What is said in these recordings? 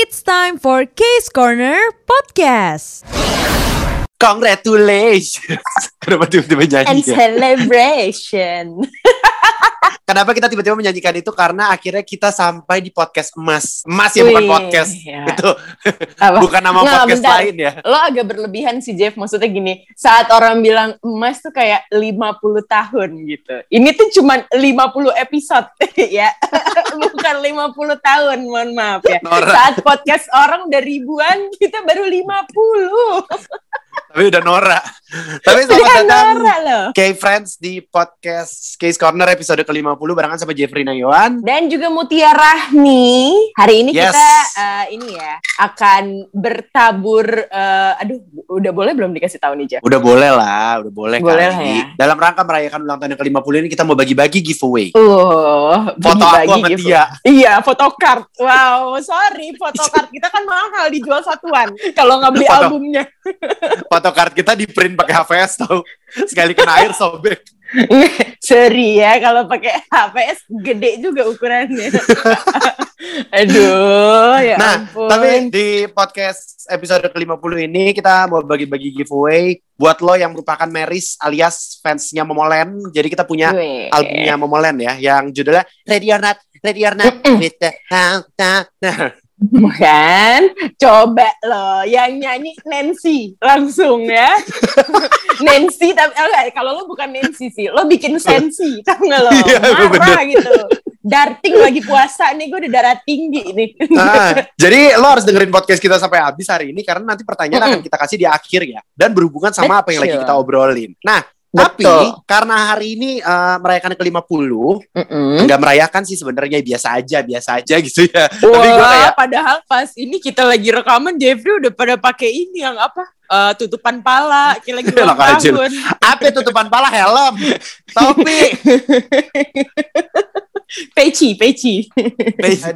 It's time for Case Corner Podcast. Congratulations. Kenapa tiba-tiba and nyanyi ya? celebration. Kenapa kita tiba-tiba menyanyikan itu? Karena akhirnya kita sampai di podcast emas. Emas ya bukan Wih, podcast. ya. Itu bukan nama Nggak, podcast bentar. lain ya. Lo agak berlebihan sih Jeff, maksudnya gini, saat orang bilang emas tuh kayak 50 tahun gitu. Ini tuh cuman 50 episode ya. Bukan 50 tahun, mohon maaf ya. Nora. Saat podcast orang udah ribuan, kita baru 50. Tapi udah Nora. Tapi selamat Udah datang Nora loh. K-Friends di podcast Case Corner episode ke-50 barengan sama Jeffrey Nayawan. Dan juga Mutia Rahmi. Hari ini Yes. kita eh, ini ya akan bertabur. eh, aduh, udah boleh belum dikasih tahu nih Jeff? Udah boleh lah, udah boleh, Boleh kali. ya. Dalam rangka merayakan ulang tahun yang ke-50 ini kita mau bagi-bagi giveaway. Uh, Foto aku bagi-bagi sama gitu. Tia. Iya, photocard. Wow, sorry, photocard kita kan mahal dijual satuan. Kalau nggak beli Foto. albumnya. Photocard kita di print pakai HVS tau. Sekali kena air sobek. Sorry ya, kalau pakai HPS gede juga ukurannya. Aduh, ya Nah, ampun. Tapi di podcast episode ke-50 ini kita mau bagi-bagi giveaway buat lo yang merupakan Meris alias fansnya Momolen. Jadi kita punya Weh. albumnya Momolen ya yang judulnya Ready or Not, Ready or Not with the. Nah, Bukan, coba loh yang nyanyi Nancy langsung ya. Nancy tapi oh, enggak, kalau lo bukan Nancy sih, lo bikin sensi, tau nggak lo? Iya, Marah gitu. Darting lagi puasa nih, gue udah darah tinggi nih. nah, jadi lo harus dengerin podcast kita sampai habis hari ini karena nanti pertanyaan akan kita kasih di akhir ya dan berhubungan sama apa yang lagi Betul. kita obrolin. Nah, tapi Betul. karena hari ini eh, merayakan yang ke-50, Mm-mm. enggak merayakan sih sebenarnya biasa aja, biasa aja gitu ya. Wah, Tapi gue kayak padahal pas ini kita lagi rekaman Jeffrey udah pada pakai ini yang apa? Eh, tutupan pala, kayak lagi ulang tahun. apa tutupan pala helm, topi. Peci, peci.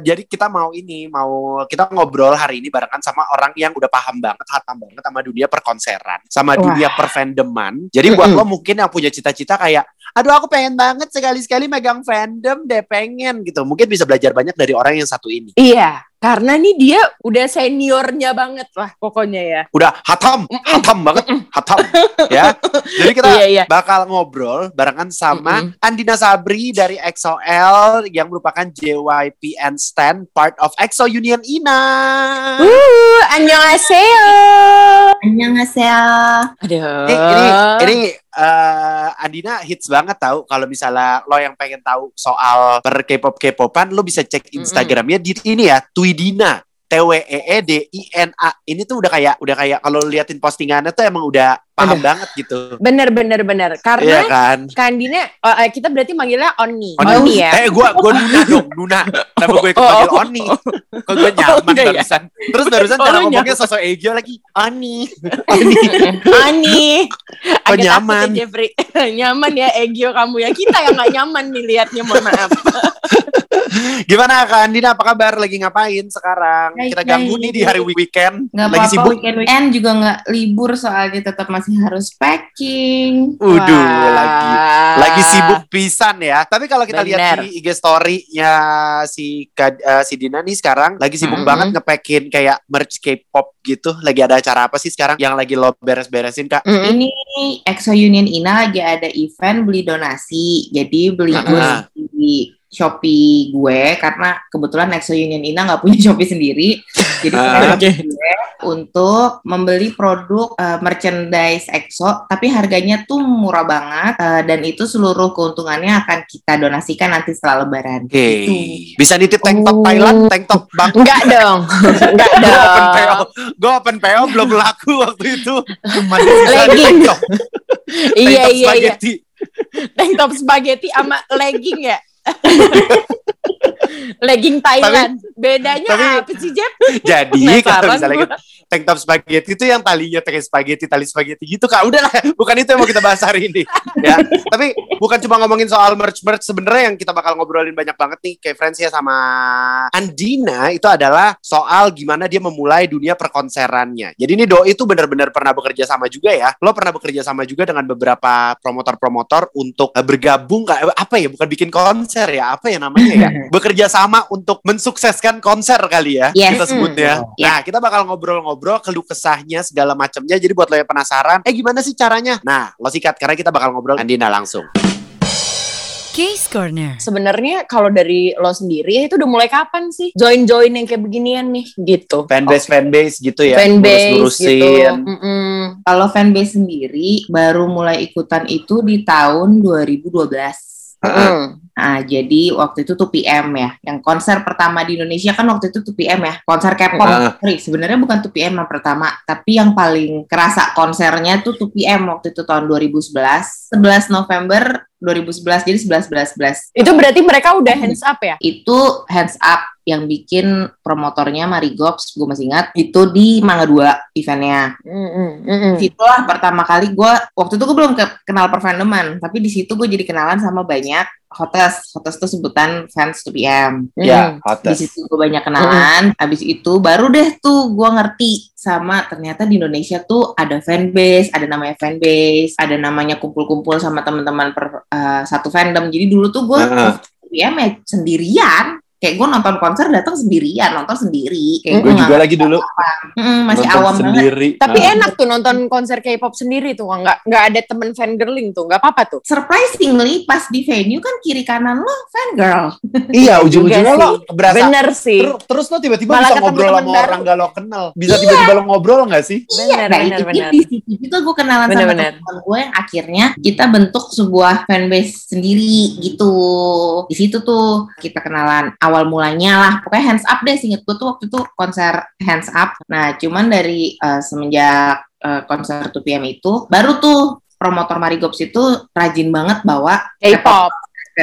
Jadi kita mau ini, mau kita ngobrol hari ini barengan sama orang yang udah paham banget, hatam banget sama dunia perkonseran, sama Wah. dunia perfandoman. Jadi buat Mm-mm. lo mungkin yang punya cita-cita kayak, aduh aku pengen banget sekali-sekali megang fandom deh, pengen gitu. Mungkin bisa belajar banyak dari orang yang satu ini. Iya, karena nih dia udah seniornya banget lah pokoknya ya. Udah hatam, hatam banget, hatam. ya. Jadi kita Iya, iya. bakal ngobrol barengan sama Mm-mm. Andina Sabri dari EXO-L yang merupakan JYP and Stan part of EXO Union Ina. Uh, annyeonghaseyo. Annyeonghaseyo. Aduh. Ini ini, ini eh, Andina hits banget tahu kalau misalnya lo yang pengen tahu soal per K-pop K-popan lo bisa cek. Instagramnya di ini ya Twidina T W E E D I N A ini tuh udah kayak udah kayak kalau liatin postingannya tuh emang udah paham banget gitu Bener, bener, bener. Iya Karena kan Kandina, oh, eh, kita berarti manggilnya Oni. Oni. Oni ya. Eh gua gua Nuna dong Nuna Kenapa gue ikut Oh, panggil oh. Oni Kok gue nyaman Oh, enggak ya? barusan Terus barusan Oh, cara lu ngomongnya sosok Egyo lagi Oni Oni Ani. Kok nyaman? ya, Jeffrey. nyaman ya Egyo kamu ya. Kita yang gak nyaman nih liatnya, mohon maaf. Gimana Kak Andina apa kabar lagi ngapain sekarang Baik, Kita ganggu baik. nih di hari weekend Nggak Lagi apa-apa sibuk weekend weekend juga nggak libur soalnya tetap masih harus packing. Udah lagi lagi sibuk pisan ya. Tapi kalau kita lihat Bener. di IG story-nya si eh, si Dina nih sekarang lagi sibuk Mm-mm. banget ngepakin kayak merch K-pop gitu. Lagi ada acara apa sih sekarang yang lagi lo beres-beresin Kak? Mm-mm. Ini EXO Union Ina lagi ada event beli donasi. Jadi beli goods di Shopee gue karena kebetulan EXO Union Ina nggak punya Shopee sendiri. Jadi Ah. mereka gue untuk membeli produk eh, merchandise EXO tapi harganya tuh murah banget eh, dan itu seluruh keuntungannya akan kita donasikan nanti setelah lebaran. Oke. Gitu. Bisa nitip tank top Oh. Thailand, tank top Bang. Enggak dong. Enggak Gue open PO, dong. gue open PO belum laku waktu itu. Di Legging. tank top, tank Iya, top iya, iya. spaghetti. Tank top spaghetti sama legging ya. legging Thailand. Bedanya tapi- apa sih, Jep? Jadi kalau misalnya gua. kita tank top spaghetti itu yang talinya pakai spaghetti, tali spaghetti gitu kak. Udahlah, bukan itu yang mau kita bahas hari ini. ya, tapi bukan cuma ngomongin soal merch-merch sebenarnya yang kita bakal ngobrolin banyak banget nih kayak friends ya sama Andina itu adalah soal gimana dia memulai dunia perkonserannya. Jadi ini Doi itu benar-benar pernah bekerja sama juga ya. Lo pernah bekerja sama juga dengan beberapa promotor-promotor untuk eh, bergabung kayak apa ya? Bukan bikin konser konser ya, apa ya namanya ya? Bekerja sama untuk mensukseskan konser kali ya, Yes. kita sebutnya. Hmm. Nah, kita bakal ngobrol-ngobrol keluh kesahnya segala macamnya. Jadi buat lo yang penasaran, eh gimana sih caranya? Nah, lo sikat karena kita bakal ngobrol dengan Dina langsung. Case Corner. Sebenarnya kalau dari lo sendiri itu udah mulai kapan sih join-join yang kayak beginian nih gitu? Fanbase fanbase gitu ya, Fanbase gitu. Mm-mm. Kalau fanbase sendiri baru mulai ikutan itu di tahun 2012. Mm-mm. Nah, jadi waktu itu tuh PM ya. Yang konser pertama di Indonesia kan waktu itu tuh PM ya. Konser K-pop. Sorry, sebenarnya bukan tuh PM yang pertama, tapi yang paling kerasa konsernya tuh tuh PM waktu itu tahun 2011. 11 November 2011 jadi 11 11 11. Itu berarti mereka udah hands up ya? Itu hands up yang bikin promotornya Marigops, gue masih ingat, itu di Mangga 2 eventnya. Mm-mm. Mm-mm. Situlah pertama kali gue, waktu itu gue belum ke- kenal perfandoman, tapi di situ gue jadi kenalan sama banyak hotes. Hotes itu sebutan fans 2PM. Ya, Mm. Di hotes. situ gue banyak kenalan, habis itu baru deh tuh gue ngerti sama ternyata di Indonesia tuh ada fanbase, ada namanya fanbase, ada namanya kumpul-kumpul sama teman-teman per eh, satu fandom. Jadi dulu tuh gue. 2PM ya sendirian. Kayak gue nonton konser datang sendirian, nonton sendiri. Kayak Gue gua juga lagi dulu Mm, masih nonton awam banget. sendiri. Tapi Nah. enak tuh nonton konser K-pop sendiri tuh, nggak nggak ada temen fangirling tuh, nggak apa-apa tuh. Surprisingly pas di venue kan kiri kanan lo fangirl. Iya, ujung-ujungnya lo berasa Bener sih. Ter- terus lo tiba-tiba Malah bisa ngobrol sama baru. orang gak lo kenal. Bisa tiba-tiba lo ngobrol gak sih? Bener, nah, bener, itu bener. di situ juga gue kenalan Bener, sama bener. teman gue yang akhirnya kita bentuk sebuah fanbase sendiri gitu. Di situ tuh kita kenalan awal mulanya lah. Pokoknya hands up deh, singkat gue tuh waktu itu konser hands up. Nah, cuman dari eh, semenjak eh, konser 2PM itu baru tuh promotor Marigops itu rajin banget bawa K-pop.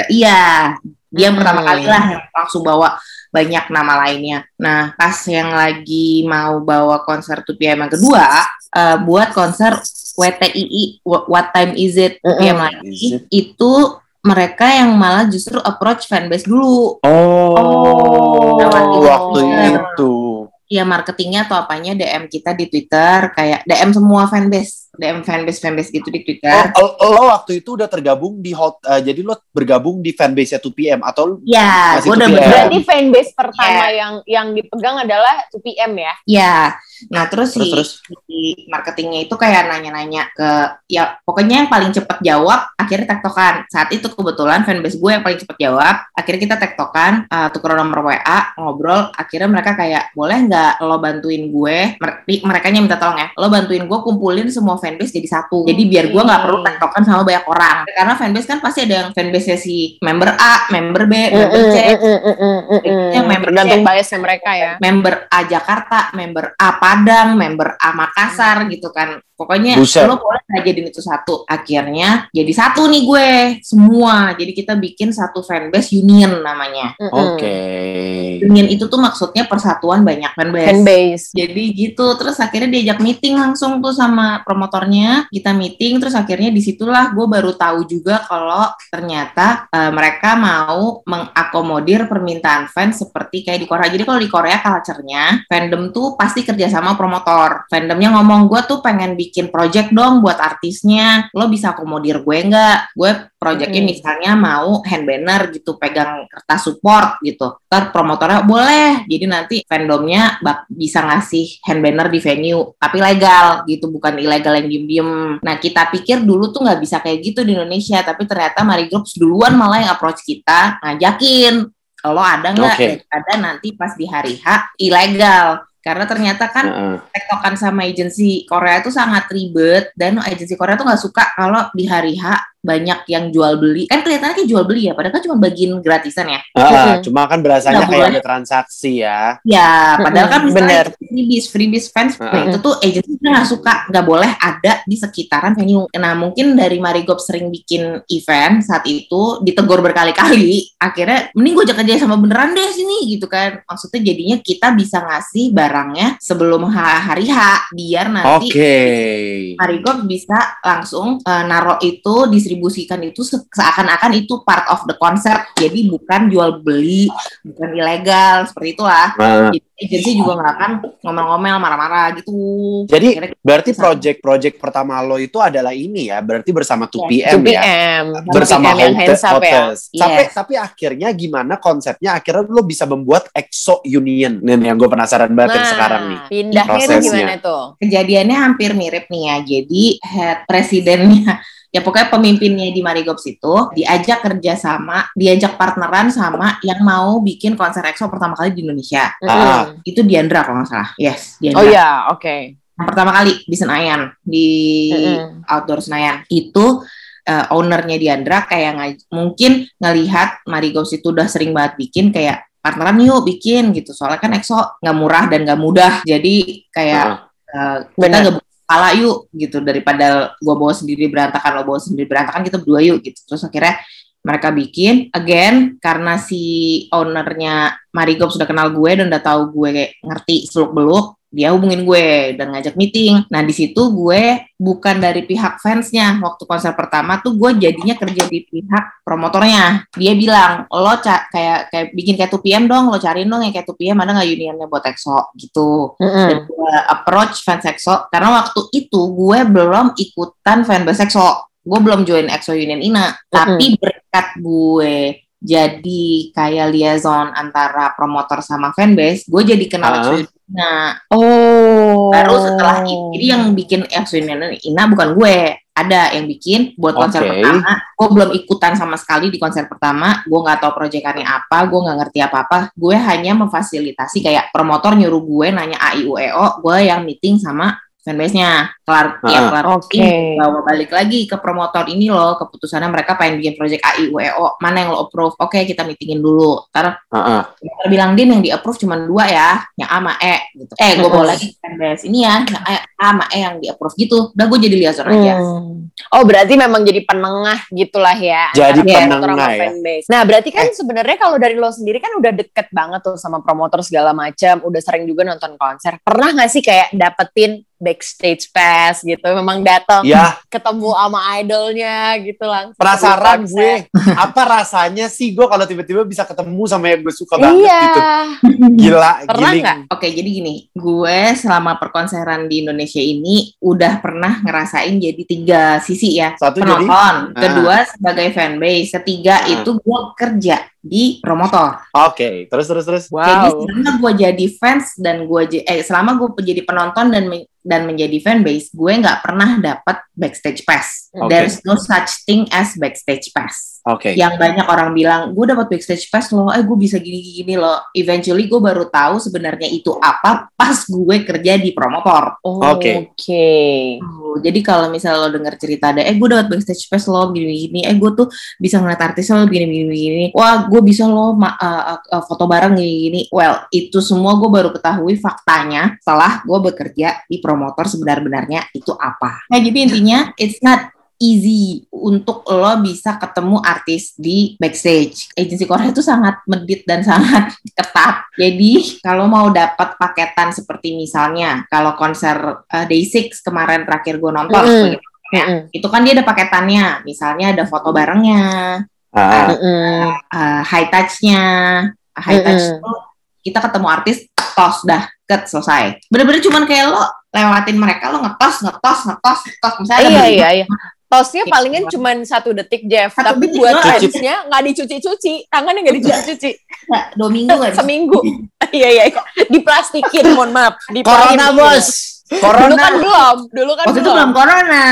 iya dia Hmm. pertama kali lah yang langsung bawa banyak nama lainnya. Nah pas yang lagi mau bawa konser 2PM yang kedua eh, buat konser WTII Wha- What Time Is It 2PM Mm-mm. lagi Is it? itu mereka yang malah justru approach fanbase dulu. Oh, Oh. waktu Iya. itu. Ya marketingnya atau apanya DM kita di Twitter kayak DM semua fanbase, DM fanbase fanbase gitu di Twitter. Oh, lo waktu itu udah tergabung di hot, eh, jadi lo bergabung di fanbase 2PM atau Ya, Masih gue udah 2PM. bergabung. Berarti fanbase pertama yang yang dipegang adalah 2PM ya? Ya, nah terus, terus si terus? di marketingnya itu kayak nanya-nanya ke ya pokoknya yang paling cepat jawab akhirnya tektokan saat itu kebetulan fanbase gue yang paling cepat jawab akhirnya kita tektokan uh, tuker nomor WA ngobrol akhirnya mereka kayak boleh nggak lo bantuin gue mereka minta tolong ya lo bantuin gue kumpulin semua fanbase jadi satu. Jadi biar gue nggak perlu tektokan sama banyak orang. Karena fanbase kan pasti ada yang fanbase si member A member B member C. Yang member Tergantung biasnya mereka ya. member A Jakarta, member A Padang, member A Makassar gitu kan. Pokoknya Buset. lo boleh nggak jadiin itu satu. Akhirnya jadi satu nih gue semua. Jadi kita bikin satu fanbase union namanya. Oke. Union itu tuh maksudnya persatuan banyak fanbase. Fanbase. Jadi gitu, terus akhirnya diajak meeting langsung tuh sama promotornya. Kita meeting, terus akhirnya di situlah gue baru tahu juga kalau ternyata eh, mereka mau mengakomodir permintaan fans seperti kayak di Korea. Jadi kalau di Korea culture-nya, fandom tuh pasti kerja sama promotor. Fandomnya ngomong, gue tuh pengen bikin project dong buat artisnya. Lo bisa akomodir gue nggak? Gue projectnya Mm. misalnya mau hand banner gitu, pegang kertas support gitu. Ntar promotornya boleh. Jadi nanti fandomnya bak- bisa ngasih hand banner di venue, tapi legal gitu, bukan ilegal yang diem-diem. Nah kita pikir dulu tuh nggak bisa kayak gitu di Indonesia, tapi ternyata Mari Groups duluan malah yang approach kita, ngajakin. Kalau ada nggak? Oke. Ada nanti pas di hari H ilegal. Karena ternyata kan Heeh. tektokan sama agensi Korea itu sangat ribet dan agensi Korea tuh nggak suka kalau di hari H banyak yang jual beli kan kelihatannya kayak jual beli ya padahal kan cuma bagian gratisan ya Ah, cuma kan berasanya kayak ada transaksi ya. ya padahal kan misalnya bener. freebies freebies fans nah Mm-mm. itu tuh agensi nggak suka nggak boleh ada di sekitaran venue nah mungkin dari Marigop sering bikin event saat itu ditegur berkali-kali akhirnya mending gue ajak aja sama beneran deh sini gitu kan maksudnya jadinya kita bisa ngasih barangnya sebelum ha- hari H biar nanti Oke. Marigop bisa langsung uh, naruh itu distribusi mendistribusikan itu se- seakan-akan itu part of the concert. Jadi bukan jual beli, bukan ilegal seperti itulah. Nah, Jadi agensi juga nggak akan ngomel-ngomel marah-marah gitu. Jadi, Akhirnya berarti project-project pertama lo itu adalah ini ya, berarti bersama 2PM 2 ya. PM. Bersama 2PM yang Hote- hands up ya. Tapi, Yes. tapi akhirnya gimana konsepnya? Akhirnya lo bisa membuat EXO Union. Nih yang gue penasaran banget yang sekarang nih. Pindahnya Prosesnya. gimana tuh? kejadiannya hampir mirip nih ya. Jadi head presidennya ya pokoknya pemimpinnya di Marigops itu diajak kerja sama, diajak partneran sama yang mau bikin konser EXO pertama kali di Indonesia. Ah. Itu Diandra kalau nggak salah. Yes, Diandra. Oh iya, oke. Yang pertama kali di Senayan, di outdoor Senayan. Itu eh, ownernya Diandra kayak ngaj- mungkin ngelihat Marigops itu udah sering banget bikin kayak partneran yuk bikin gitu. Soalnya kan EXO nggak murah dan nggak mudah. Jadi kayak Ah. eh, kita Benar. Kepala yuk gitu. Daripada gua bawa sendiri berantakan lo bawa sendiri berantakan kita berdua yuk gitu. Terus akhirnya mereka bikin again karena si ownernya Marigold sudah kenal gue dan udah tahu gue kayak ngerti seluk beluk dia hubungin gue dan ngajak meeting. Nah di situ gue bukan dari pihak fansnya waktu konser pertama tuh gue jadinya kerja di pihak promotornya. Dia bilang lo ca- kayak kayak bikin kayak 2PM dong, lo cariin dong yang kayak 2PM ada nggak unionnya buat EXO gitu Mm-mm. dan gue approach fans EXO karena waktu itu gue belum ikutan fanbase EXO gue belum join EXO Union Ina tapi berkat gue jadi kayak liaison antara promotor sama fanbase gue jadi kenal Union Ina. Oh. baru setelah itu jadi yang bikin Union Ina bukan gue. Ada yang bikin buat konser Oke. pertama. Gue belum ikutan sama sekali di konser pertama. Gue nggak tahu proyekannya apa gue nggak ngerti apa apa gue hanya memfasilitasi kayak promotor nyuruh gue nanya a i u e o gue yang meeting sama fanbase-nya kelar ya Ah. kelar Oke. meeting, bawa balik lagi ke promotor ini loh keputusannya mereka pengen bikin project a i u e o mana yang lo approve oke kita meetingin dulu ntar Heeh. promotor bilang din yang di approve cuma dua ya yang A sama E gitu eh gue bawa lagi fanbase ini ya yang A, sama E yang di approve gitu udah gue jadi liaison aja Hmm. Oh berarti memang jadi penengah gitulah ya. Jadi promotor penengah ya. fanbase. Nah berarti kan sebenarnya kalau dari lo sendiri kan udah deket banget tuh sama promotor segala macam, udah sering juga nonton konser. Pernah nggak sih kayak dapetin backstage pass gitu? Memang datang Ya, ketemu sama idolnya gitu langsung. penasaran gue. Apa rasanya sih gue kalau tiba-tiba bisa ketemu sama yang gue suka banget Iya. gitu. Gila, Pernah giling. nggak? Oke, jadi gini, gue selama perkonseran di Indonesia ini udah pernah ngerasain jadi tiga sisi ya. Satu jadi? penonton, Ah. kedua sebagai fanbase, ketiga Ah. itu gue kerja di promotor. Oke, terus terus terus. Jadi Wow. selama gue jadi fans dan gue eh selama gue jadi penonton dan dan menjadi fanbase, gue nggak pernah dapat backstage pass. Oke. There's no such thing as backstage pass. Oke. Yang banyak orang bilang, gue dapat backstage pass loh, eh gue bisa gini-gini loh. Eventually gue baru tahu sebenarnya itu apa pas gue kerja di promotor. Oh, Oke. Oke. Tuh, Jadi kalau misalnya lo denger cerita ada, eh gue dapat backstage pass lo gini-gini, eh gue tuh bisa ngeliat artis lo gini-gini, wah gue bisa lo ma- uh, uh, uh, foto bareng gini-gini. Well, itu semua gue baru ketahui faktanya setelah gue bekerja di promotor sebenar-benarnya itu apa. Nah jadi intinya it's not easy untuk lo bisa ketemu artis di backstage. Agensi Korea itu sangat medit dan sangat ketat. Jadi kalau mau dapat paketan seperti misalnya kalau konser uh, Day6 kemarin terakhir gue nonton Mm-mm. sebagai penontonnya, Mm-mm. itu kan dia ada paketannya. Misalnya ada foto barengnya, Ah, Mm-mm. uh, high touch-nya. High touch Mm-mm. itu kita ketemu artis, tos dah, ket selesai. Bener-bener cuman kayak lo lewatin mereka, lo ngetos, ngetos, ngetos, ngetos. Misalnya ada Iya iya iya. Tosnya palingan cuma satu detik Jeff, Satu tapi detik buat fansnya nggak dicuci-cuci, tangannya nggak dicuci-cuci, nggak, dua minggu kan. seminggu. Iya iya iya, diplastikin, mohon maaf, diplastikin. Corona bos. Dulu Corona. kan belum, dulu kan Waktu itu belum, belum corona.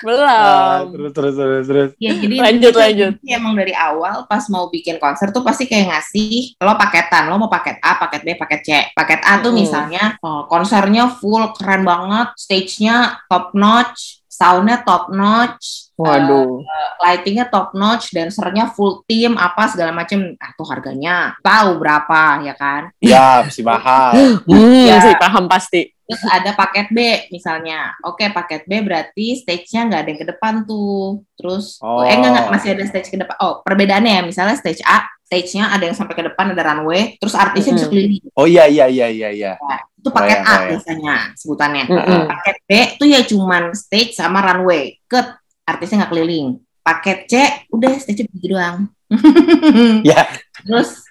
belum. Ah, terus terus terus terus. Ya, jadi Lanjut, itu lanjut. Emang dari awal pas mau bikin konser tuh pasti kayak ngasih lo paketan, lo mau paket A, paket B, paket C. Paket A tuh Mm. misalnya oh, konsernya full keren banget, stage-nya top notch, sound-nya top notch, Waduh. eh, lightingnya top notch, dancernya full team apa segala macem. Ah tuh harganya tahu berapa ya kan? Ya, mesti mahal. Hmm, Ya. sih paham pasti. Terus ada paket B misalnya. Oke, paket B berarti stage-nya nggak ada yang ke depan tuh. Terus Oh. eh enggak, enggak masih ada stage ke depan. Oh, perbedaannya ya misalnya stage A, stage-nya ada yang sampai ke depan ada runway, terus artisnya bisa Mm-mm. keliling. Oh iya iya iya iya iya. Itu paket Bayang, A bayang. biasanya sebutannya. Mm-mm. Paket B tuh ya cuman stage sama runway. Ke artisnya nggak keliling. paket C udah stage begitu doang. Ya. Terus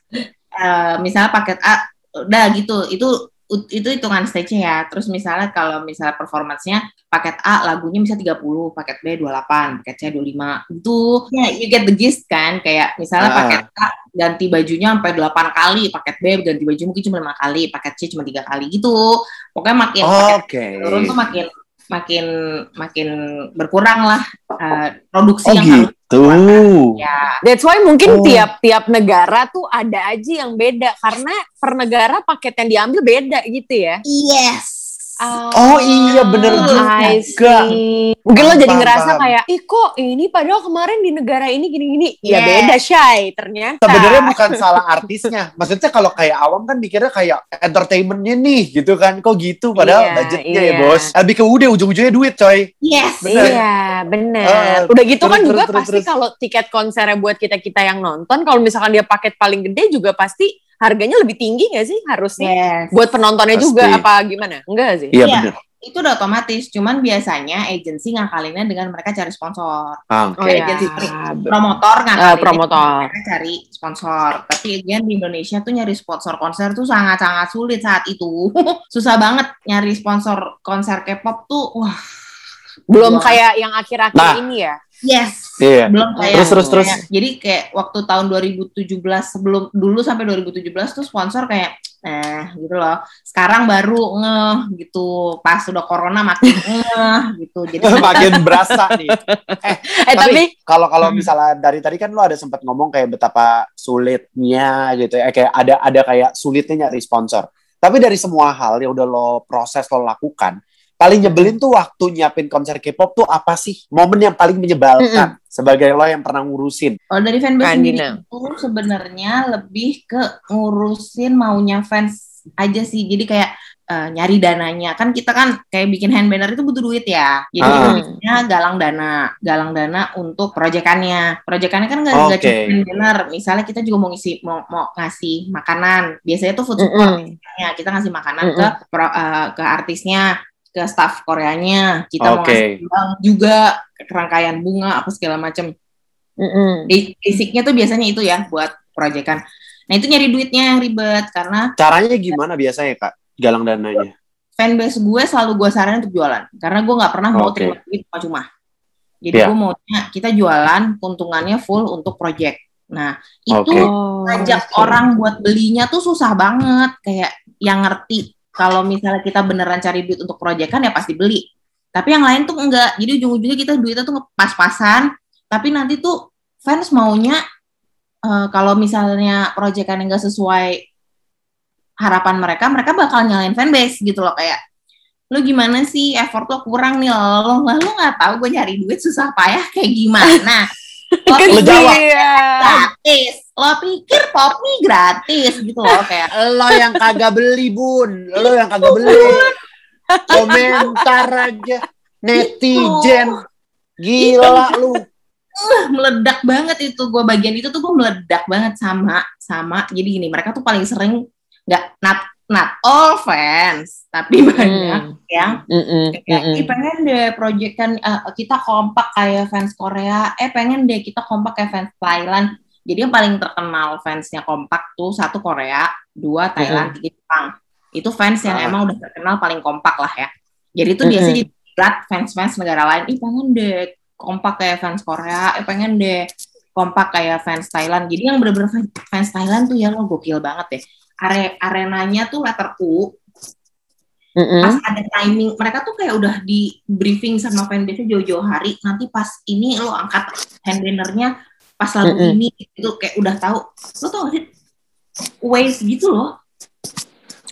eh, misalnya paket A udah gitu itu itu hitungan stage ya. Terus misalnya kalau misalnya performance-nya paket A lagunya bisa 30, paket B 28, paket C 25. Itu ya you get the gist kan kayak misalnya Ah. paket A ganti bajunya sampai 8 kali, paket B ganti baju mungkin cuma 5 kali, paket C cuma 3 kali gitu. Pokoknya makin paket Oke. turun tuh makin makin makin berkurang lah eh, produksi Oh yang harus gitu. ya That's why mungkin Oh. tiap-tiap negara tuh ada aja yang beda karena per negara paket yang diambil beda gitu ya. yes Oh iya bener juga. Mungkin lo jadi ngerasa paham. kayak, ih kok ini padahal kemarin di negara ini gini-gini. Ya Yes. beda Shay ternyata. Sebenarnya bukan salah artisnya. Maksudnya kalau kayak awam kan mikirnya kayak entertainmentnya nih gitu kan. Kok gitu padahal Iya, budgetnya ya iya. bos. Lebih ke udah ujung-ujungnya duit coy. yes Bener. Iya, bener. Ah, Udah gitu terus, kan terus, juga terus, pasti kalau tiket konsernya buat kita-kita yang nonton, kalau misalkan dia paket paling gede juga pasti harganya lebih tinggi gak sih harusnya? yes Buat penontonnya Pasti. juga apa gimana? Enggak sih? Iya Iya. bener. itu udah otomatis cuman biasanya agensi ngakalinnya dengan mereka cari sponsor Ah, Oh Oke. iya. agensi promotor ngakalinnya Eh, promotor. mereka cari sponsor tapi again di Indonesia tuh nyari sponsor konser tuh sangat-sangat sulit saat itu susah banget nyari sponsor konser K-pop tuh wah Belum Wah. kayak yang akhir-akhir Nah. ini ya? Yes Iya. belum kayak Terus, terus, terus. kayak- jadi kayak waktu tahun 2017 sebelum dulu sampai 2017 tuh sponsor kayak eh gitu loh sekarang baru ngeh gitu pas udah corona makin ngeh gitu jadi Makin berasa nih. Eh tapi, Tapi kalau kalau misalnya dari tadi kan lo ada sempat ngomong kayak betapa sulitnya gitu ya, kayak ada ada kayak sulitnya nyari sponsor. Tapi dari semua hal yang udah lo proses lo lakukan, paling nyebelin tuh waktu nyiapin konser K-pop tuh apa sih? Momen yang paling menyebalkan sebagai lo yang pernah ngurusin. Kalau dari fanbase sendiri itu sebenarnya lebih ke ngurusin maunya fans aja sih. Jadi kayak eh, nyari dananya. Kan kita kan kayak bikin hand banner itu butuh duit ya. Jadi Ah. biasanya galang dana, galang dana untuk proyekannya. Proyekannya kan nggak Oke. cuma hand banner. Misalnya kita juga mau ngisi mau, mau ngasih makanan. Biasanya tuh food support Mm-mm. ya. Kita ngasih makanan Mm-mm. ke pro- eh, ke artisnya, ke staff Koreanya. Kita mau Oke. ngasih uang juga rangkaian bunga apa segala macam. Di- Basicnya tuh biasanya itu ya buat proyekan. Nah itu nyari duitnya yang ribet karena Caranya gimana biasanya kak? Galang dananya. fanbase gue selalu gue saranin untuk jualan karena gue nggak pernah mau terima duit cuma-cuma. Jadi Iya. gue maunya kita jualan keuntungannya full untuk project. Nah itu. Oh, ngajak oke. orang buat belinya tuh susah banget kayak yang ngerti kalau misalnya kita beneran cari duit untuk proyekan ya pasti beli. Tapi yang lain tuh enggak. Jadi ujung-ujungnya kita duitnya tuh pas-pasan. Tapi nanti tuh fans maunya eh, kalau misalnya proyekan enggak sesuai harapan mereka, mereka bakal nyalain fanbase gitu loh kayak lu gimana sih effort lo kurang nih lo lu nggak tahu gue nyari duit susah payah kayak gimana lo Lu jawab. Kesian. gratis lo pikir pop nih gratis gitu loh kayak Lo yang kagak beli bun, lo yang kagak beli. Komentar aja netizen. Gila lu. "Uh, meledak banget itu gue bagian itu tuh gue meledak banget sama sama jadi gini mereka tuh paling sering nggak not not all fans tapi banyak yang Mm-mm. kayak Mm-mm. "Ih, pengen deh project kan eh, kita kompak kayak fans Korea eh pengen deh kita kompak kayak fans Thailand jadi yang paling terkenal fansnya kompak tuh satu Korea dua Thailand tiga Jepang itu fans yang Ah. emang udah terkenal paling kompak lah ya jadi itu Mm-mm. biasanya jadi berat fans-fans negara lain ih pengen deh kompak kayak fans Korea eh pengen deh kompak kayak fans Thailand jadi yang bener-bener fans- fans Thailand tuh ya lo gokil banget deh Are arenanya tuh letter U Mm-mm. pas ada timing mereka tuh kayak udah di briefing sama fanbase jauh-jauh hari nanti pas ini lo angkat hand bannernya pas lagu Mm-mm. ini itu kayak udah tahu lo tau gak sih wave gitu loh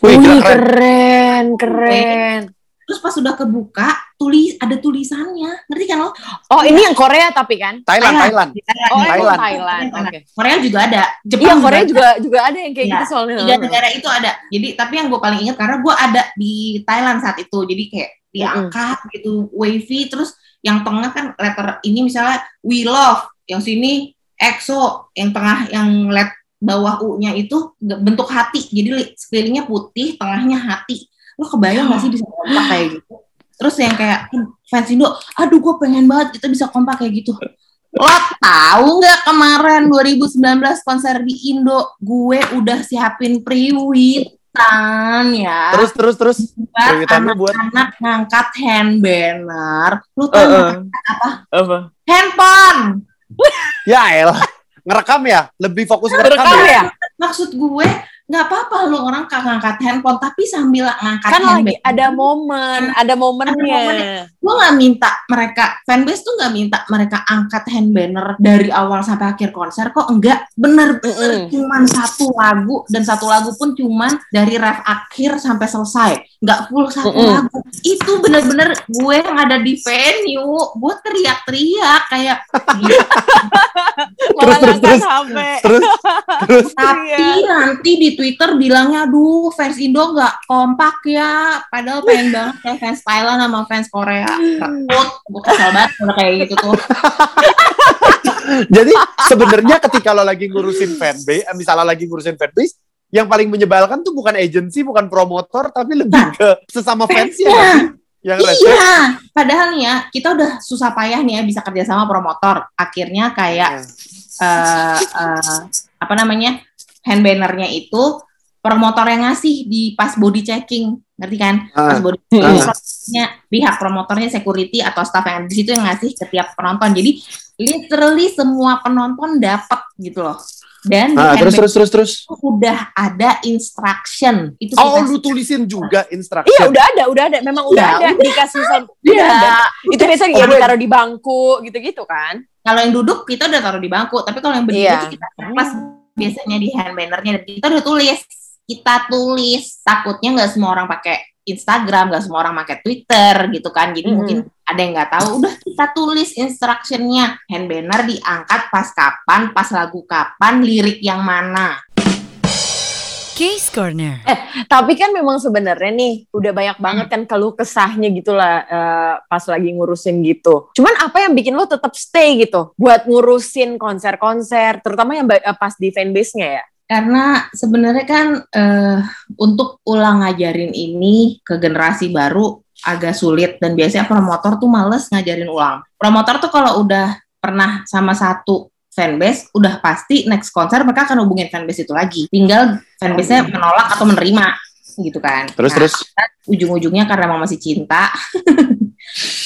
Wih, Wih, keren. keren, keren. terus pas udah kebuka tulis ada tulisannya ngerti kan lo Oh, ini yang Korea tapi kan? Thailand, Thailand. Thailand. Oh, Thailand. Thailand. Oke. Korea juga ada Iya, Jepang Korea ada. juga juga ada yang kayak Iya, gitu soalnya. tiga negara itu ada jadi tapi yang gue paling ingat karena gue ada di Thailand saat itu jadi kayak diangkat gitu wavy terus yang tengah kan letter ini misalnya we love yang sini EXO yang tengah yang let bawah U-nya itu bentuk hati jadi li- sekelilingnya putih tengahnya hati lo kebayang gak sih bisa kompak kayak gitu terus yang kayak "Hmm, fans Indo aduh gue pengen banget kita bisa kompak kayak gitu Lo tahu nggak kemarin 2019 konser di Indo, gue udah siapin priwitan ya. Terus terus terus. buat lu buat? anak-anak ngangkat hand banner. Lu tahu Heeh. ngangkat apa? Apa? Handphone. Ya elah. Ngerekam ya? Lebih fokus ngerekam Rekam ya? ya? Maksud gue nggak apa-apa lu orang kagak ngangkat handphone tapi sambil ngangkat Kan hand lagi banner. ada momen, ada momennya. gue nggak minta mereka fanbase tuh nggak minta mereka angkat hand banner dari awal sampai akhir konser kok enggak bener-bener Mm-mm. cuman satu lagu dan satu lagu pun cuman dari ref akhir sampai selesai nggak full satu Mm-mm. lagu itu bener-bener gue yang ada di venue gue teriak-teriak kayak gitu. Terus, terus. HP. Terus terus tapi Iya. nanti di Twitter bilangnya aduh fans Indo nggak kompak ya padahal pengen banget kayak fans Thailand sama fans Korea rekut gue kesel banget kayak gitu tuh Jadi sebenarnya ketika lo lagi ngurusin fanbase, eh, misalnya lagi ngurusin fanbase, yang paling menyebalkan tuh bukan agensi, bukan promotor, tapi lebih ke sesama fans ya. nggak sih? Yang rese. Iya, padahal nih ya kita udah susah payah nih ya bisa kerja sama promotor. Akhirnya kayak eh eh, apa namanya hand bannernya itu promotor yang ngasih di pas body checking, ngerti kan? Pas Ah, body checking pihak promotornya security atau staff yang di situ yang ngasih ke tiap penonton. Jadi literally semua penonton dapat gitu loh. Dan di ah, hand terus terus terus terus. udah ada instruction. Itu Oh, kita lu tulisin juga instruction. Iya udah ada, udah ada. Memang udah Udah, ada dikasih sama. Iya. Udah ada. Itu biasanya Oh, yang gue- ditaruh di bangku gitu-gitu kan. kalau yang duduk kita udah taruh di bangku tapi kalau yang berdiri itu kita pas biasanya di hand bannernya dan kita udah tulis. Kita tulis. Takutnya nggak semua orang pakai Instagram nggak semua orang pakai Twitter gitu kan. Jadi Mm-mm. mungkin ada yang nggak tahu. Udah kita tulis instructionnya. Hand banner diangkat pas kapan pas lagu kapan lirik yang mana Case Corner. Tapi kan memang sebenarnya nih udah banyak banget kan keluh kesahnya gitulah eh, pas lagi ngurusin gitu. Cuman apa yang bikin lo tetap stay gitu buat ngurusin konser-konser, terutama yang eh, pas di fanbase-nya ya? karena sebenarnya kan eh, untuk ulang ngajarin ini ke generasi baru agak sulit dan biasanya promotor tuh males ngajarin ulang. Promotor tuh kalau udah pernah sama satu fanbase, udah pasti next konser mereka akan hubungin fanbase itu lagi. Tinggal fanbase-nya menolak atau menerima gitu kan. Terus Nah, terus. ujung-ujungnya karena emang masih cinta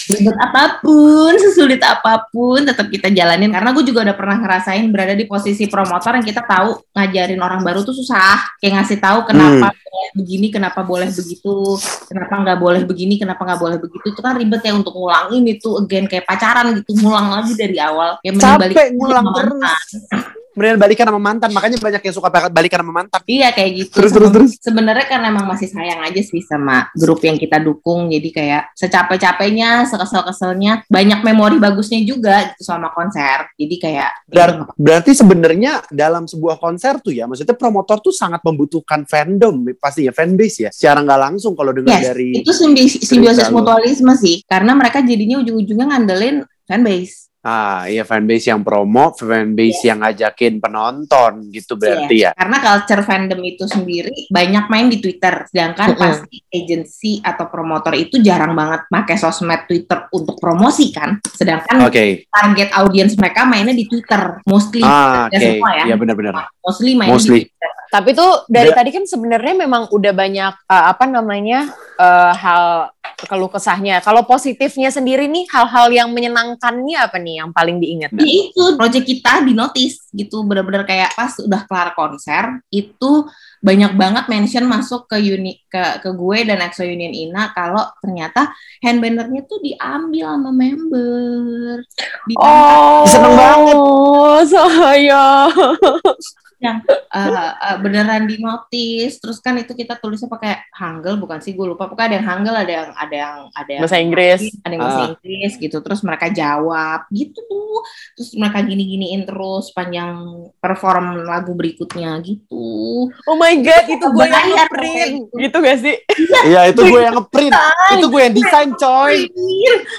ribet apa pun sesulit apa pun tetap kita jalanin. Karena gue juga udah pernah ngerasain berada di posisi promotor yang kita tahu ngajarin orang baru tuh susah. Kayak ngasih tahu kenapa boleh begini kenapa boleh begitu. Kenapa nggak boleh begini kenapa nggak boleh begitu. Itu kan ribet ya untuk ngulangin itu again kayak pacaran gitu. Ngulang lagi dari awal. Ya Capek ngulang terus. Mendingan balikan sama mantan, makanya banyak yang suka balikan sama mantan. Iya kayak gitu. Terus, terus, terus. Sebenarnya karena emang masih sayang aja sih sama grup yang kita dukung. Jadi kayak secapek-capeknya, sekesel-keselnya, banyak memori bagusnya juga gitu selama konser. Jadi kayak Ber- berarti sebenarnya dalam sebuah konser tuh ya, maksudnya promotor tuh sangat membutuhkan fandom pasti ya fanbase ya. Secara nggak langsung kalau dengar Yes, dari itu simbi- simbiosis mutualisme sih. Karena mereka jadinya ujung-ujungnya ngandelin fanbase. Ah iya fanbase yang promo, fanbase yang ngajakin penonton gitu berarti ya. Karena culture fandom itu sendiri banyak main di Twitter, sedangkan Mm-mm. pasti agency atau promotor itu jarang banget pakai sosmed Twitter untuk promosi kan. Sedangkan Oke. target audience mereka mainnya di Twitter, mostly Ah, oke. semua ya. Iya benar-benar. mostly mainnya Mostly. di Twitter. Tapi tuh dari Da- tadi kan sebenarnya memang udah banyak eh, apa namanya eh, hal keluh kesahnya. Kalau positifnya sendiri nih hal-hal yang menyenangkannya apa nih yang paling diingat? Ya itu project kita di notice gitu bener-bener kayak pas udah kelar konser itu banyak banget mention masuk ke uni ke ke gue dan EXO Union Ina kalau ternyata hand bannernya tuh diambil sama member. Diangkat Oh, Seneng banget. saya. Yang eh, eh, beneran di notice terus kan itu kita tulisnya pakai hangul bukan sih gue lupa pokoknya ada yang hangul ada yang ada yang ada yang Bahasa Inggris. ada yang bahasa Ah. Inggris gitu terus mereka jawab gitu tuh terus mereka gini-giniin terus panjang perform lagu berikutnya gitu Oh my god, itu gue yang ngeprint. oke. Gitu gak sih? Iya, itu gue yang ngeprint. itu gue yang desain, coy.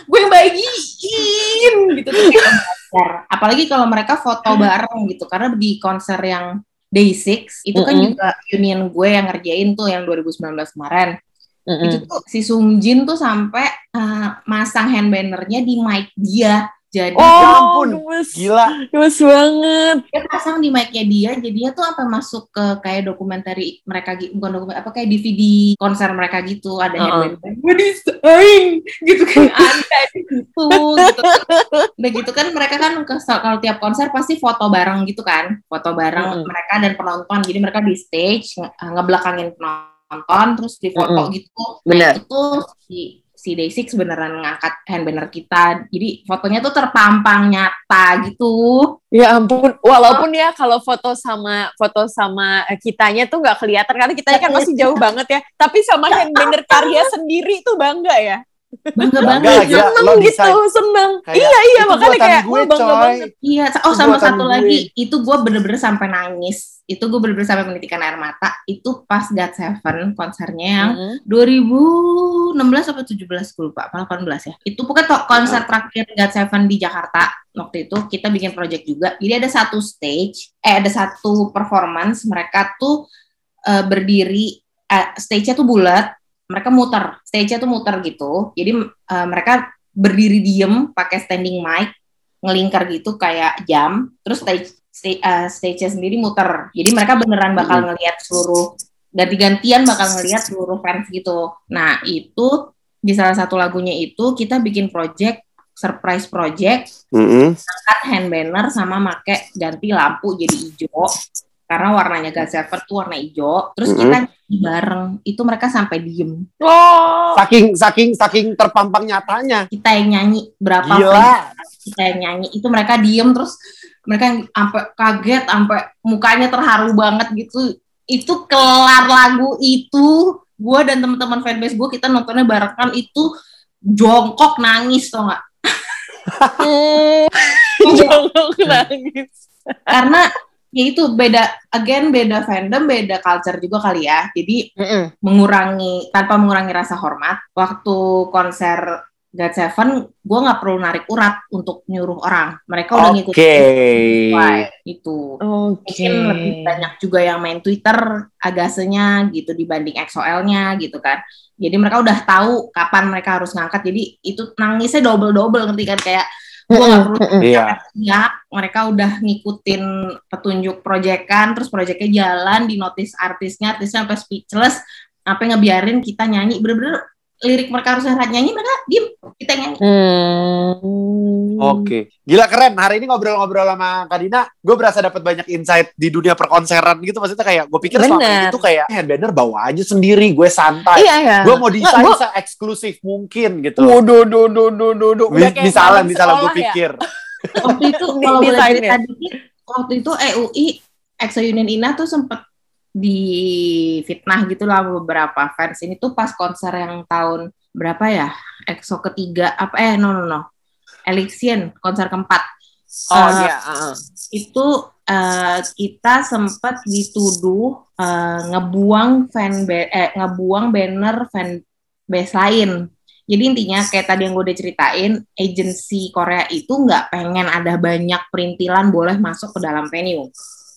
gue yang bagiin gitu tuh belajar. apalagi kalau mereka foto bareng gitu karena di konser yang Day Six itu kan Mm-mm. juga union gue yang ngerjain tuh yang 2019 kemarin Mm-mm. itu tuh si Sung Jin tuh sampai uh, masang hand bannernya di mic dia Jadi Oh, Ya ampun, gemes. Gila. Gemes banget. dia pasang di mic-nya dia, jadinya tuh sampai masuk ke kayak dokumenter mereka gitu, bukan dokumenter apa kayak DVD konser mereka gitu, ada Uh-uh. headband gue desain gitu kan ada di situ gitu. Udah gitu kan mereka kan kalau tiap konser pasti foto bareng gitu kan, foto bareng Mm-mm. mereka dan penonton, jadi mereka di stage nge- ngebelakangin penonton terus di foto gitu. Bener. Nah, itu tuh si si Day6 beneran ngangkat hand banner kita. Jadi fotonya tuh terpampang nyata gitu. Ya ampun, walaupun ya kalau foto sama foto sama kitanya tuh nggak kelihatan karena kitanya kan masih jauh banget ya. Tapi sama hand banner karya sendiri tuh bangga ya. Bangga Bangga, banget. gila. seneng gitu, seneng. Kayak, iya iya "Itu makanya kayak gue, bangga coy." banget. Iya, oh sama satu gue. lagi, itu gue bener-bener sampai nangis. Itu gue bener-bener sampai menitikan air mata. Itu pas God Seven konsernya yang Mm-mm. 2016 atau 17 gue lupa, apa 18 ya. Itu pokoknya to- konser terakhir God Seven di Jakarta. Waktu itu kita bikin project juga. Jadi ada satu stage, eh ada satu performance mereka tuh eh, berdiri, eh, stage-nya tuh bulat, mereka muter, stage-nya tuh muter gitu. Jadi eh, mereka berdiri diem pakai standing mic, ngelingkar gitu kayak jam, terus stage sta- eh, stage-nya sendiri muter. Jadi mereka beneran bakal ngelihat seluruh ganti-gantian bakal ngelihat seluruh fans gitu. Nah, itu di salah satu lagunya itu kita bikin project surprise project Mm-mm. cut hand banner sama make ganti lampu jadi hijau karena warnanya God Seven tuh warna hijau terus Mm-mm. kita nyanyi bareng. Itu mereka sampai diem. Oh, Saking saking saking terpampang nyatanya. kita yang nyanyi berapa Gila. kita yang nyanyi. Itu mereka diem terus mereka sampai kaget sampai mukanya terharu banget gitu. Itu kelar lagu itu. Gue dan teman-teman fanbase gue kita nontonnya bareng kan itu jongkok nangis tau gak jangan nangis. karena ya itu beda again beda fandom beda culture juga kali ya jadi Mm-mm. mengurangi tanpa mengurangi rasa hormat waktu konser God Seven gue nggak perlu narik urat untuk nyuruh orang mereka udah Oke. ngikutin Why, itu Oke. mungkin lebih banyak juga yang main Twitter agasenya gitu dibanding XOL-nya gitu kan. Jadi mereka udah tahu kapan mereka harus ngangkat. Jadi itu nangisnya double-double ngerti kan kayak gue nggak perlu Iya. teriak, mereka udah ngikutin petunjuk proyekan, terus proyeknya jalan di notice artisnya, artisnya sampai speechless, sampai ngebiarin kita nyanyi. Bener-bener lirik mereka harus nyanyi mereka diem kita yang nyanyi Hmm. Oke, gila keren. Hari ini ngobrol-ngobrol sama Kak Dina, gue berasa dapat banyak insight di dunia perkonseran gitu. Maksudnya kayak gue pikir selama Bener. ini tuh kayak headbander bawa aja sendiri, gue santai. Iya ya. Gue mau desain Nggak, gua- se-eksklusif mungkin gitu. Waduh, duh, duh, duh, duh, duh. Udah kayak Misalan, malam misalan gue ya? pikir. waktu itu kalau boleh cerita dikit waktu itu EUI EXO Union Ina tuh sempet di fitnah gitu lah beberapa fans ini tuh pas konser yang tahun berapa ya EXO ketiga apa eh no no no Elixion konser keempat Oh Eh, iya. uh-uh. itu eh, kita sempat dituduh eh, ngebuang fan eh, ngebuang banner fan base lain. Jadi intinya kayak tadi yang gue udah ceritain, agensi Korea itu nggak pengen ada banyak perintilan boleh masuk ke dalam venue.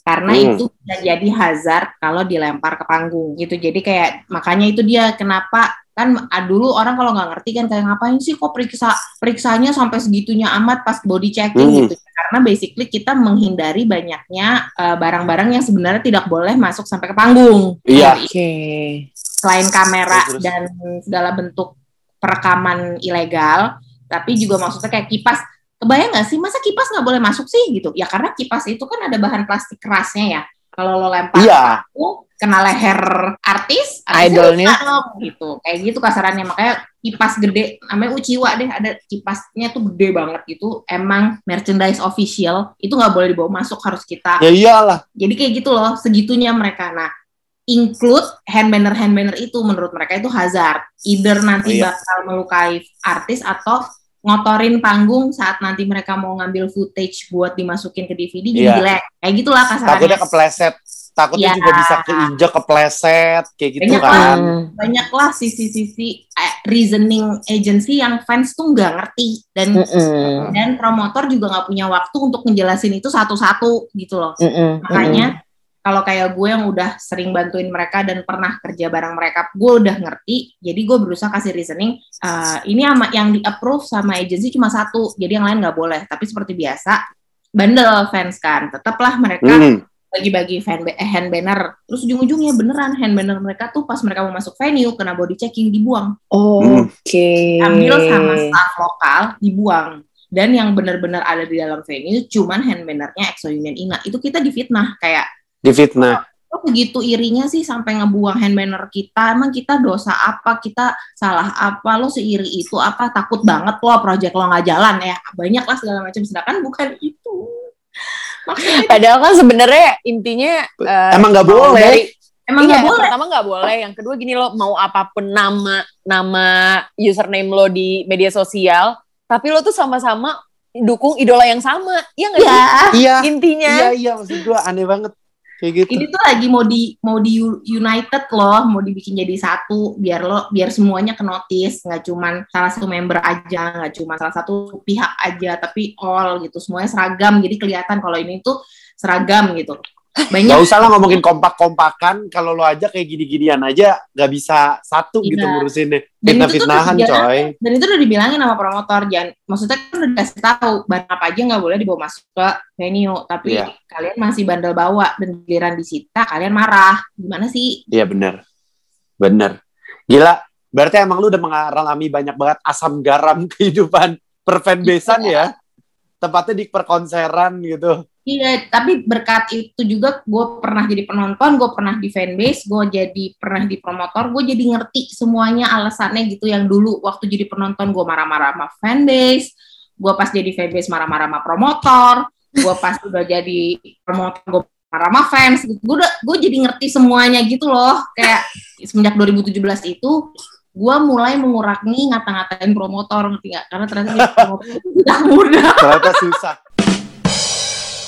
Karena Hmm. itu bisa jadi hazard kalau dilempar ke panggung gitu. Jadi kayak makanya itu dia kenapa kan ah, dulu orang kalau nggak ngerti kan kayak ngapain sih kok periksa periksanya sampai segitunya amat pas body checking Hmm. gitu karena basically kita menghindari banyaknya eh, barang-barang yang sebenarnya tidak boleh masuk sampai ke panggung Iya. Oke. selain kamera terus. dan segala bentuk perekaman ilegal tapi juga maksudnya kayak kipas kebayang nggak sih masa kipas nggak boleh masuk sih gitu ya karena kipas itu kan ada bahan plastik kerasnya ya kalau lo lempar Iya. panggung, kena leher artis Idolnya. dong, gitu kayak gitu kasarannya makanya kipas gede namanya Uchiwa deh ada kipasnya tuh gede banget gitu emang merchandise official itu nggak boleh dibawa masuk harus kita Ya iyalah. jadi kayak gitu loh, segitunya mereka. Nah, include hand banner hand banner itu menurut mereka itu hazard. Either nanti Oh, iya. bakal melukai artis atau ngotorin panggung saat nanti mereka mau ngambil footage buat dimasukin ke DVD jadi Iya. jelek. Kayak gitulah kasarannya. Takutnya kepleset. Takutnya Iya. juga bisa keinjak kepleset kayak gitu Banyak kan. Hmm. Banyak lah sisi-sisi eh, reasoning agency yang fans tuh nggak ngerti dan Mm-mm. dan promotor juga nggak punya waktu untuk ngejelasin itu satu-satu gitu loh. Mm-mm. Makanya kalau kayak gue yang udah sering bantuin mereka dan pernah kerja bareng mereka, gue udah ngerti. Jadi gue berusaha kasih reasoning. Uh, ini sama yang di approve sama agency cuma satu, jadi yang lain nggak boleh. Tapi seperti biasa, bandel fans kan, tetaplah mereka Hmm. bagi-bagi fan eh, hand banner. Terus ujung-ujungnya beneran hand banner mereka tuh pas mereka mau masuk venue kena body checking dibuang. Hmm. Oke. Ambil sama staff lokal dibuang. Dan yang benar-benar ada di dalam venue cuman hand bannernya EXO Union Ina. Itu kita difitnah kayak Difitnah. lo begitu irinya sih sampai ngebuang hand banner kita. Emang kita dosa apa? Kita salah apa? Lo seiri itu apa? Takut banget lo project lo nggak jalan ya. Banyak lah segala macam. Sedangkan bukan itu. Maksudnya Padahal kan sebenarnya intinya eh, Emang nggak boleh. dari- emang iya, nggak boleh. Pertama nggak boleh. Yang kedua gini lo mau apa pun nama nama username lo di media sosial, tapi lo tuh sama-sama dukung idola yang sama. Iya nggak Ya, sih? Iya. Intinya. Iya, iya maksud gua aneh banget kayak gitu. ini tuh lagi mau di mau di united loh, mau dibikin jadi satu biar lo biar semuanya ke notice, nggak cuman salah satu member aja, nggak cuma salah satu pihak aja, tapi all gitu, semuanya seragam. Jadi kelihatan kalau ini tuh seragam gitu. Gak Banyak usah lah ngomongin kompak-kompakan kalau lo aja kayak gini-ginian aja gak bisa satu gitu Iya. ngurusinnya. Fitnah-fitnahan coy. dan itu udah dibilangin sama promotor jangan maksudnya kan udah dikasih tahu barang apa aja nggak boleh dibawa masuk ke venue tapi Iya. kalian masih bandel bawa dan giliran disita kalian marah gimana sih Iya bener. Bener. Gila. Berarti emang lu udah mengalami banyak banget asam garam kehidupan perfanbasean ya. Tepatnya di perkonseran gitu. Iya, tapi berkat itu juga gue pernah jadi penonton, gue pernah di fanbase, gue jadi pernah di promotor, gue jadi ngerti semuanya alasannya gitu yang dulu waktu jadi penonton gue marah-marah sama fanbase, gue pas jadi fanbase marah-marah sama promotor, gue pas udah jadi promotor gue marah sama fans, gue udah gue jadi ngerti semuanya gitu loh, kayak semenjak 2017 itu gue mulai mengurangi ngata-ngatain promotor ngerti gak? Karena ternyata promotor tidak mudah. Ternyata susah.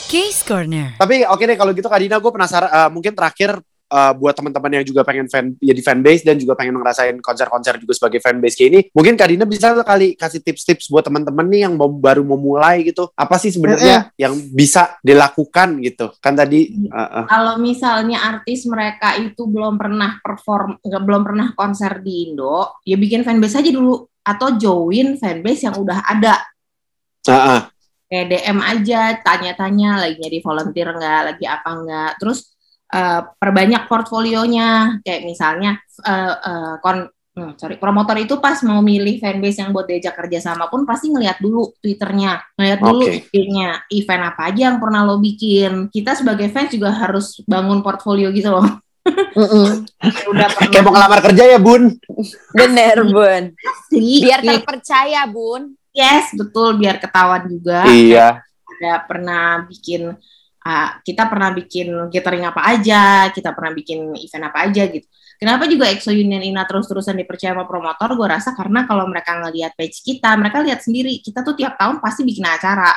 Case Corner. Tapi oke deh kalau gitu Kak Dina gue penasaran eh, mungkin terakhir eh, buat teman-teman yang juga pengen fan jadi fanbase dan juga pengen ngerasain konser-konser juga sebagai fanbase kayak ini, mungkin Kak Dina bisa kali kasih tips-tips buat teman-teman nih yang mau, baru mau mulai gitu. Apa sih sebenarnya yang bisa dilakukan gitu? Kan tadi eh, eh, kalau misalnya artis mereka itu belum pernah perform, nggak belum pernah konser di Indo, ya bikin fanbase aja dulu atau join fanbase yang udah ada. eh, eh. Kayak DM aja, tanya-tanya lagi jadi volunteer nggak, lagi apa nggak. Terus eh, perbanyak portfolionya, kayak misalnya eh, eh, kon hmm, sorry, promotor itu pas mau milih fanbase yang buat diajak kerja sama pun pasti ngeliat dulu Twitternya, ngeliat dulu. IG-nya, event apa aja yang pernah lo bikin. Kita sebagai fans juga harus bangun portfolio gitu loh. Mm-mm. Udah pernah Kayak mau ngelamar kerja ya Bun? Bener bun. Biar Kayak- terpercaya bun. Yes, betul biar ketahuan juga. Iya. Ada pernah bikin ah, kita pernah bikin gathering apa aja, kita pernah bikin event apa aja gitu. Kenapa juga EXO Union Ina terus-terusan dipercaya sama promotor? Gue rasa karena kalau mereka ngelihat page kita, mereka lihat sendiri. Kita tuh tiap tahun pasti bikin acara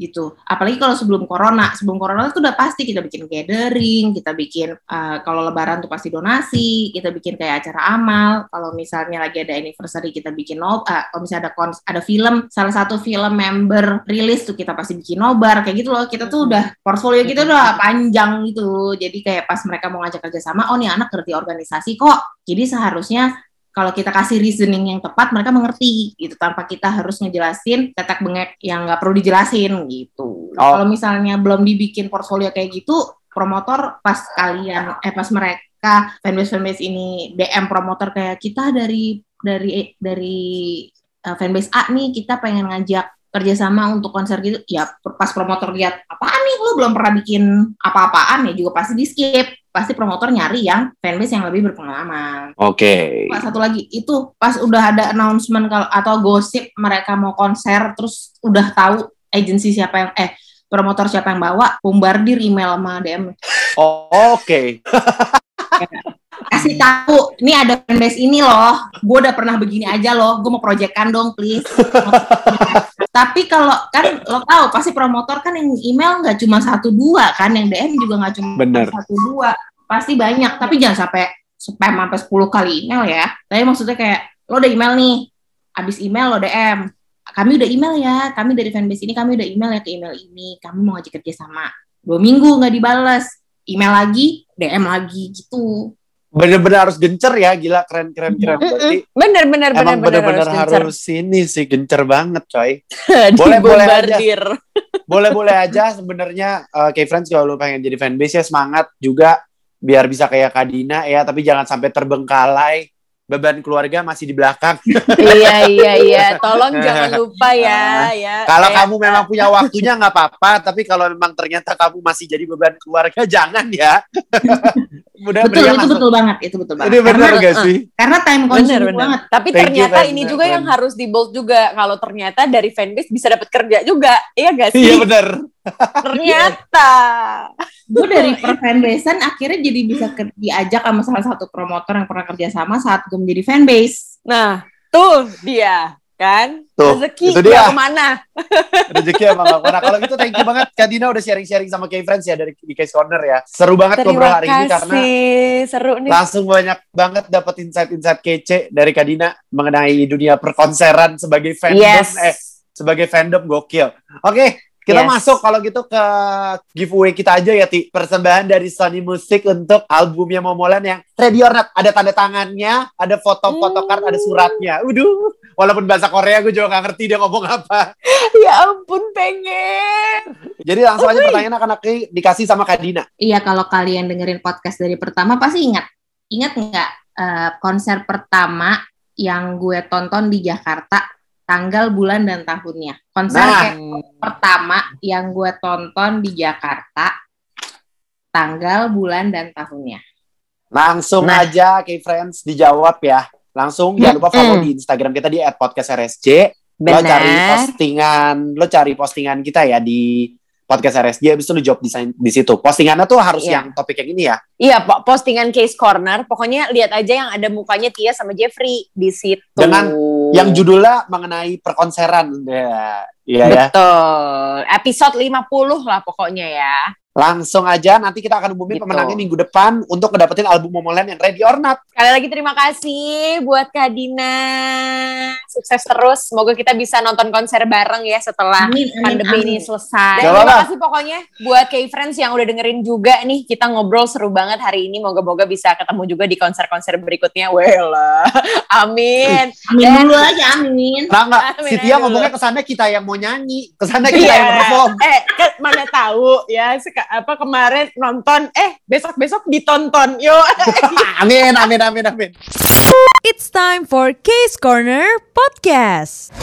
gitu. Apalagi kalau sebelum corona, sebelum corona tuh udah pasti kita bikin gathering, kita bikin eh, kalau lebaran tuh pasti donasi, kita bikin kayak acara amal. Kalau misalnya lagi ada anniversary kita bikin no, eh, kalau misalnya ada kons, ada film, salah satu film member rilis tuh kita pasti bikin nobar kayak gitu loh. Kita tuh udah portfolio kita udah panjang gitu. Jadi kayak pas mereka mau ngajak kerja sama, oh nih anak ngerti organisasi kok. Jadi seharusnya kalau kita kasih reasoning yang tepat mereka mengerti gitu. Tanpa kita harus ngejelasin tetek bengek yang nggak perlu dijelasin gitu. Oh. Kalau misalnya belum dibikin portfolio kayak gitu, promotor pas kalian eh pas mereka fanbase fanbase ini DM promotor kayak kita dari dari dari eh, fanbase A nih kita pengen ngajak kerjasama untuk konser gitu. Ya pas promotor lihat apaan nih? Lu belum pernah bikin apa-apaan? Ya juga pasti di skip pasti promotor nyari yang fanbase yang lebih berpengalaman Oke. Pak, satu lagi itu pas udah ada announcement kalau atau gosip mereka mau konser terus udah tahu agensi siapa yang eh promotor siapa yang bawa bombardir email sama DM Oh, Oke. kasih tahu ini ada fanbase ini loh gue udah pernah begini aja loh gue mau projectkan dong please tapi kalau kan lo tahu pasti promotor kan yang email nggak cuma satu dua kan yang DM juga nggak cuma Bener. satu dua pasti banyak tapi jangan sampai spam sampai 10 kali email ya tapi maksudnya kayak lo udah email nih abis email lo DM kami udah email ya kami dari fanbase ini kami udah email ya ke email ini kami mau ngajak kerja sama dua minggu nggak dibales email lagi, DM lagi gitu. Bener-bener harus gencer ya, gila keren keren keren. Berarti Bener bener bener emang bener bener-bener harus harus ini sih gencer banget coy. Boleh, boleh aja. Dibombardir. Boleh-boleh aja sebenarnya uh, kayak friends kalau lu pengen jadi fanbase ya semangat juga biar bisa kayak Kadina ya, tapi jangan sampai terbengkalai. Beban keluarga masih di belakang. iya iya iya, tolong jangan lupa ya ya. Kalau Kayak- kamu memang punya waktunya nggak apa-apa, tapi kalau memang ternyata kamu masih jadi beban keluarga, jangan ya. Mudah Betul, itu betul banget, itu betul banget. Ini karena, gak sih? karena time consuming bener. banget. Tapi Thank you, ternyata Ren. ini juga yang harus di bold juga. Kalau ternyata dari fanbase bisa dapat kerja juga, iya gak sih? Iya bener. ternyata. Gue dari per fanbase akhirnya jadi bisa ke- diajak sama salah satu promotor yang pernah kerja sama saat gue menjadi fanbase. Nah, tuh dia kan. Tuh, Rezeki itu dia. ke mana? Rezeki emang gak pernah. Kalau gitu thank you banget Kak Dina udah sharing-sharing sama K-Friends ya dari di Case Corner ya. Seru banget ngobrol Terima hari ini karena kasih, seru nih. langsung banyak banget dapat insight-insight kece dari Kak Dina mengenai dunia perkonseran sebagai fandom Yes. eh sebagai fandom gokil. Oke, kita Yes. masuk kalau gitu ke giveaway kita aja ya Ti. Persembahan dari Sony Music untuk albumnya Momolan yang Ready or Not. Ada tanda tangannya, ada foto-foto card, ada suratnya. Udah. Walaupun bahasa Korea gue juga gak ngerti dia ngomong apa. Ya ampun pengen. Jadi langsung aja pertanyaan akan aku dikasih sama Kak Dina. Iya, kalau kalian dengerin podcast dari pertama pasti ingat. Ingat nggak eh, konser pertama yang gue tonton di Jakarta tanggal, bulan, dan tahunnya. Konser Nah. kayak pertama yang gue tonton di Jakarta tanggal, bulan, dan tahunnya. Langsung Nah. aja K-Friends dijawab ya. Langsung jangan lupa follow di Instagram kita di @podcastrsj. Lo cari postingan, lo cari postingan kita ya di podcast RSJ, habis itu lo job design di situ. Postingannya tuh harus Iya. yang topik yang ini ya. Iya, po- postingan case corner. Pokoknya lihat aja yang ada mukanya Tia sama Jeffrey di situ. Dengan Yang judulnya mengenai perkonseran. Ya, Iya ya. Betul. Episode 50 lah pokoknya ya. Langsung aja nanti kita akan umumin Gitu. pemenangnya minggu depan untuk ngedapetin album Momoland yang Ready or Not. Sekali lagi terima kasih buat Kak Dina. Sukses terus. Semoga kita bisa nonton konser bareng ya setelah Amin, amin, pandemi amin. ini selesai. Gak Dan terima kasih pokoknya buat K-Friends yang udah dengerin juga nih. Kita ngobrol seru banget hari ini. Moga-moga bisa ketemu juga di konser-konser berikutnya. Wela. Amin. Amin Dan- dulu aja, amin. Nah enggak, Amin si Tia ngomongnya ke sana kita yang mau nyanyi. Ke sana kita Iya. yang perform. Eh, ke- mana tahu ya seka- apa kemarin nonton eh besok-besok ditonton. Yo. amin, amin, amin, amin. It's time for Case Corner Podcast.